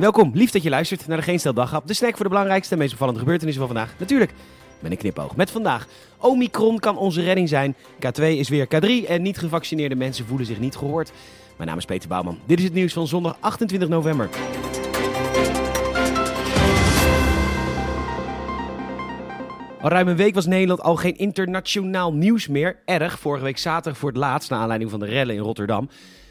Welkom, lief dat je luistert naar de Geen Stel. De snack voor de belangrijkste en meest opvallende gebeurtenissen van vandaag. Natuurlijk, met een knipoog. Met vandaag, Omicron kan onze redding zijn. K2 is weer K3 en niet gevaccineerde mensen voelen zich niet gehoord. Mijn naam is Peter Bouwman. Dit is het nieuws van zondag 28 november. Al ruim een week was Nederland al geen internationaal nieuws meer. Erg, vorige week zaterdag voor het laatst, naar aanleiding van de rellen in Rotterdam.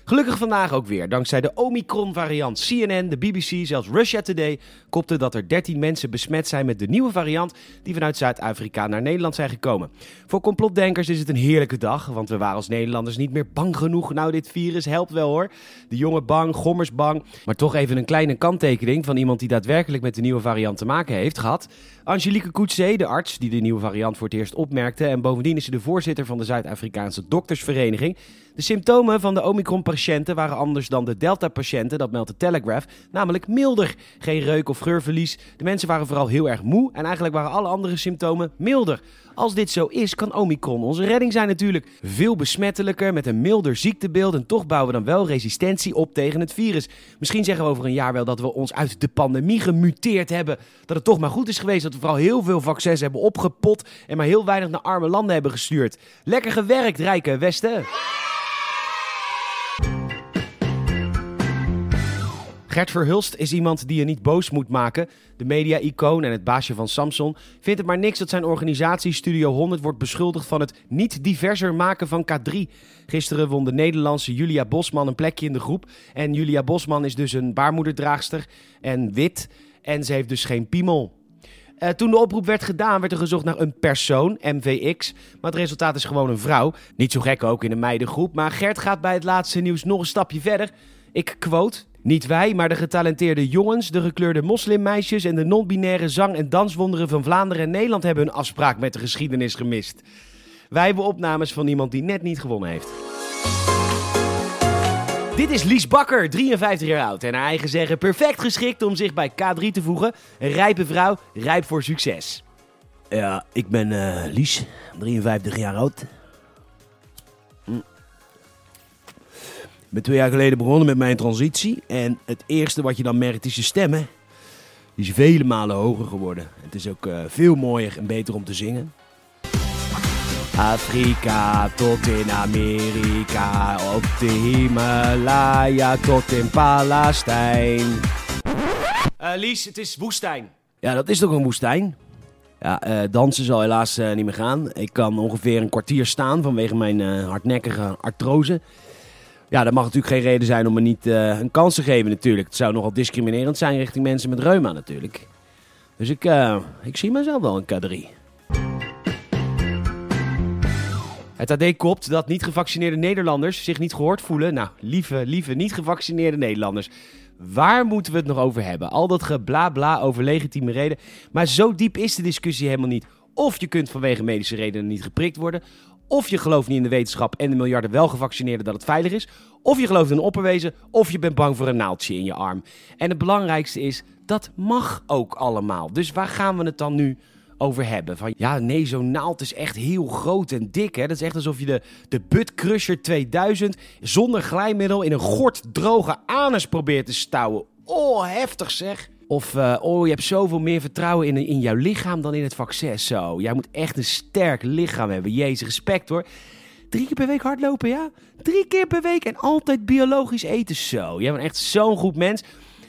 Gelukkig vandaag ook weer, dankzij de Omicron-variant. CNN, de BBC, zelfs Russia Today kopten dat er 13 mensen besmet zijn met de nieuwe variant die vanuit Zuid-Afrika naar Nederland zijn gekomen. Voor complotdenkers is het een heerlijke dag, want we waren als Nederlanders niet meer bang genoeg. Nou, dit virus helpt wel hoor. De jongen bang, gommers bang. Maar toch even een kleine kanttekening van iemand die daadwerkelijk met de nieuwe variant te maken heeft gehad. Angelique Coetzee, de arts die de nieuwe variant voor het eerst opmerkte. En bovendien is ze de voorzitter van de Zuid-Afrikaanse doktersvereniging. De symptomen van de Omicron-patiënten waren anders dan de Delta-patiënten, dat meldt de Telegraph, namelijk milder. Geen reuk of geurverlies. De mensen waren vooral heel erg moe en eigenlijk waren alle andere symptomen milder. Als dit zo is, kan Omicron onze redding zijn natuurlijk. Veel besmettelijker, met een milder ziektebeeld en toch bouwen we dan wel resistentie op tegen het virus. Misschien zeggen we over een jaar wel dat we ons uit de pandemie gemuteerd hebben. Dat het toch maar goed is geweest dat we vooral heel veel vaccins hebben opgepot en maar heel weinig naar arme landen hebben gestuurd. Lekker gewerkt, Rijke Westen! Gert Verhulst is iemand die je niet boos moet maken. De media-icoon en het baasje van Samson vindt het maar niks dat zijn organisatie Studio 100 wordt beschuldigd van het niet diverser maken van K3. Gisteren won de Nederlandse Julia Bosman een plekje in de groep. En Julia Bosman is dus een baarmoederdraagster en wit. En ze heeft dus geen piemel. Uh, toen de oproep werd gedaan, werd er gezocht naar een persoon, MVX. Maar het resultaat is gewoon een vrouw. Niet zo gek ook in een meidengroep. Maar Gert gaat bij het laatste nieuws nog een stapje verder. Ik quote. Niet wij, maar de getalenteerde jongens, de gekleurde moslimmeisjes en de non-binaire zang- en danswonderen van Vlaanderen en Nederland hebben hun afspraak met de geschiedenis gemist. Wij hebben opnames van iemand die net niet gewonnen heeft. Dit is Lies Bakker, 53 jaar oud en haar eigen zeggen perfect geschikt om zich bij K3 te voegen. Rijpe vrouw, rijp voor succes. Ja, ik ben uh, Lies, 53 jaar oud. Ben twee jaar geleden begonnen met mijn transitie. En het eerste wat je dan merkt is je stemmen. Die is vele malen hoger geworden. Het is ook uh, veel mooier en beter om te zingen. Afrika tot in Amerika, op de Himalaya tot in Palestijn. Uh, Lies, het is woestijn. Ja, dat is toch een woestijn? Ja, uh, dansen zal helaas niet meer gaan. Ik kan ongeveer een kwartier staan vanwege mijn hardnekkige artrose. Ja, dat mag natuurlijk geen reden zijn om me niet uh, een kans te geven natuurlijk. Het zou nogal discriminerend zijn richting mensen met reuma natuurlijk. Dus ik, uh, ik zie mezelf wel een K3. Het AD kopt dat niet gevaccineerde Nederlanders zich niet gehoord voelen. Nou, lieve, lieve niet gevaccineerde Nederlanders. Waar moeten we het nog over hebben? Al dat geblabla over legitieme reden. Maar zo diep is de discussie helemaal niet. Of je kunt vanwege medische redenen niet geprikt worden. Of je gelooft niet in de wetenschap en de miljarden wel gevaccineerden dat het veilig is. Of je gelooft in een opperwezen. Of je bent bang voor een naaldje in je arm. En het belangrijkste is, dat mag ook allemaal. Dus waar gaan we het dan nu over hebben? Van ja, nee, zo'n naald is echt heel groot en dik. Hè? Dat is echt alsof je de, de Bud Crusher 2000 zonder glijmiddel in een gort droge anus probeert te stouwen. Oh, heftig zeg. Of, uh, oh, je hebt zoveel meer vertrouwen in, in jouw lichaam dan in het vaccin. Zo, jij moet echt een sterk lichaam hebben. Jezus, respect hoor. Drie keer per week hardlopen, ja? Drie keer per week en altijd biologisch eten. Zo, jij bent echt zo'n goed mens.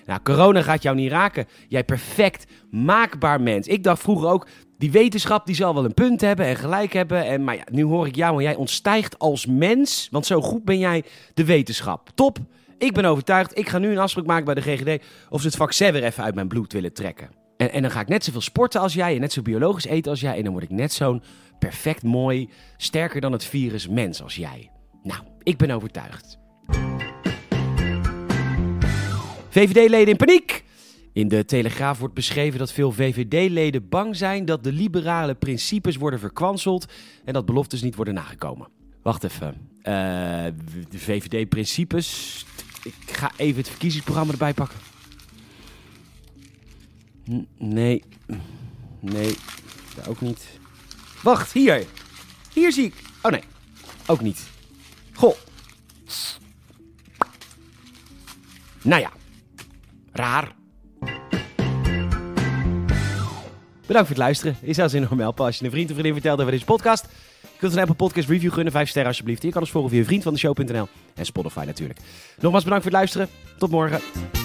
Nou, corona gaat jou niet raken. Jij perfect maakbaar mens. Ik dacht vroeger ook, die wetenschap die zal wel een punt hebben en gelijk hebben. En, maar ja, nu hoor ik jou, maar jij ontstijgt als mens. Want zo goed ben jij de wetenschap. Top. Ik ben overtuigd, ik ga nu een afspraak maken bij de GGD of ze het vaccin weer even uit mijn bloed willen trekken. En, en dan ga ik net zoveel sporten als jij en net zo biologisch eten als jij. En dan word ik net zo'n perfect mooi, sterker dan het virus mens als jij. Nou, ik ben overtuigd. VVD-leden in paniek! In de Telegraaf wordt beschreven dat veel VVD-leden bang zijn dat de liberale principes worden verkwanseld en dat beloftes niet worden nagekomen. Wacht even. Uh, de VVD-principes ik ga even het verkiezingsprogramma erbij pakken. Nee. Nee, daar ook niet. Wacht, hier. Hier zie ik. Oh nee, ook niet. Goh. Nou ja, raar. Bedankt voor het luisteren. Is als een normaal als je een vriend of vriendin vertelt over deze podcast. Kunt een Apple Podcast review gunnen, 5 sterren alsjeblieft. Je kan ons volgen via vriendvandeshow.nl en Spotify natuurlijk. Nogmaals bedankt voor het luisteren. Tot morgen.